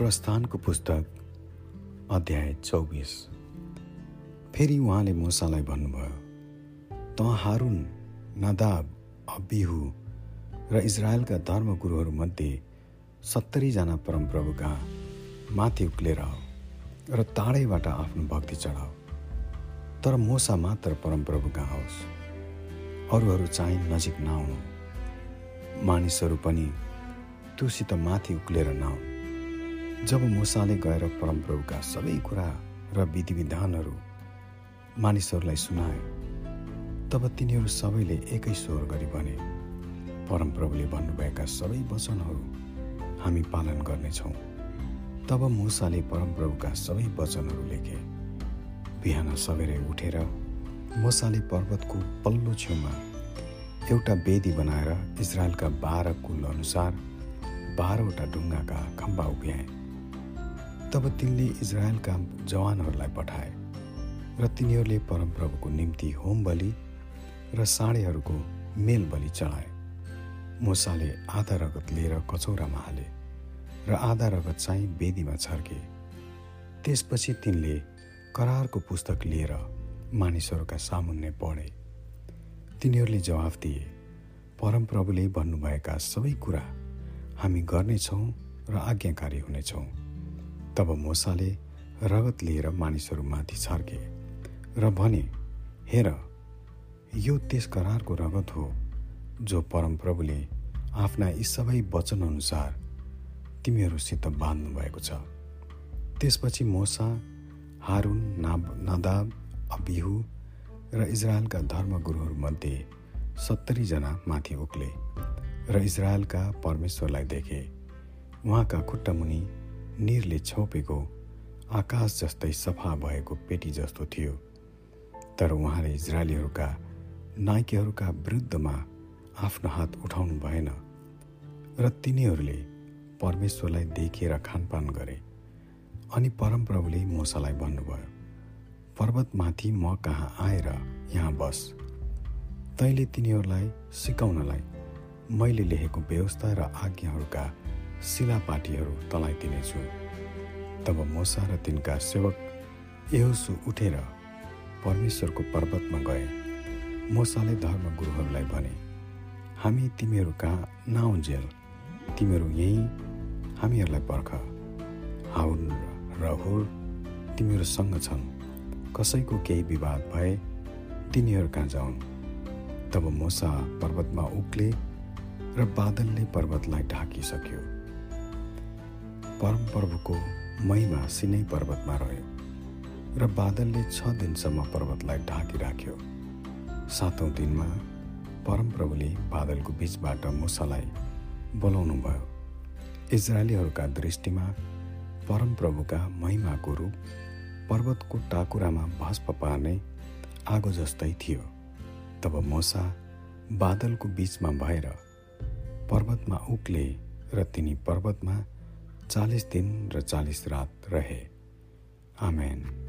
प्रस्थानको पुस्तक अध्याय चौबिस। फेरि उहाँले मुसालाई भन्नुभयो त हारुन नदाब अबिहु र इजरायलका धर्मगुरुहरूमध्ये सत्तरीजना परमप्रभुका माथि उक्लेर र टाढैबाट आफ्नो भक्ति चढाऊ। तर मोसा मात्र परमप्रभु कहाँ आओस् अरूहरू चाहिँ नजिक नआउनु। मानिसहरू पनि त्योसित माथि उक्लेर नआउन्। जब मोसाले गएर परमप्रभुका सबै कुरा र विधिविधानहरू मानिसहरूलाई सुनाए तब तिनीहरू सबैले एकै स्वर गरी भने परमप्रभुले भन्नुभएका सबै वचनहरू हामी पालन गर्नेछौँ। तब मुसाले परमप्रभुका सबै वचनहरू लेखे। बिहान सबेरै उठेर मुसाले पर्वतको पल्लो छेउमा एउटा वेदी बनाएर इजरायलका बाह्र कुल अनुसार बाह्रवटा ढुङ्गाका खम्बा उभ्याए। तब तिनले इजरायलका जवानहरूलाई पठाए र तिनीहरूले परमप्रभुको निम्ति होम बलि र साँडेहरूको मेल बलि चढाए। मुसाले आधा रगत लिएर कचौरामा हाले र आधा रगत चाहिँ वेदीमा छर्के। त्यसपछि तिनले करारको पुस्तक लिएर मानिसहरूका सामुन्ने पढे। तिनीहरूले जवाफ दिए परमप्रभुले भन्नुभएका सबै कुरा हामी गर्नेछौँ र आज्ञाकारी हुनेछौँ। तब मोसाले रगत लिएर मानिसहरूमाथि छर्के र भने हेर यो त्यस करारको रगत हो जो परमप्रभुले आफ्ना यी सबै वचनअनुसार तिमीहरूसित बाँध्नु भएको छ। त्यसपछि मोसा हारुन नाब नदाब अबिहु र इजरायलका धर्मगुरुहरूमध्ये सत्तरीजना माथि उक्ले र इजरायलका परमेश्वरलाई देखे। उहाँका खुट्टामुनि निरले छोपेको आकाश जस्तै सफा भएको पेटी जस्तो थियो। तर उहाँले इजरायलीहरूका नाइकेहरूका विरुद्धमा आफ्नो हात उठाउनु भएन र तिनीहरूले परमेश्वरलाई देखेर खानपान गरे अनि परमप्रभुले मोसालाई भन्नुभयो पर्वतमाथि म कहाँ आएर यहाँ बस? तैँले तिनीहरूलाई सिकाउनलाई मैले लेखेको व्यवस्था र आज्ञाहरूका शिलापाटीहरू तँलाई दिनेछु तब मोसा र तिनका सेवक एहोसु उठेर परमेश्वरको पर्वतमा गए। मोसाले धर्मगुरुहरूलाई भने हामी तिमीहरू कहाँ? नआउन्जेल तिमीहरू यहीँ? हामीहरूलाई पर्ख। हाउन र हुर तिमीहरूसँग छन्। कसैको केही विवाद भए तिनीहरू कहाँ जाउन्? तब मोसा पर्वतमा उक्ले र बादलले पर्वतलाई ढाकिसक्यो। परमप्रभुको महिमा सिनै पर्वतमा रह्यो र बादलले छ दिनसम्म पर्वतलाई ढाकिराख्यो। सातौँ दिनमा परमप्रभुले बादलको बिचबाट मुसालाई बोलाउनु भयो। इजरायलीहरूका दृष्टिमा परमप्रभुका महिमाको रूप पर्वतको टाकुरामा भस्प पार्ने आगो जस्तै थियो। तब मोसा बादलको बिचमा भएर पर्वतमा उक्ले र तिनी पर्वतमा चालिस दिन र चालिस रात रहे। आमेन।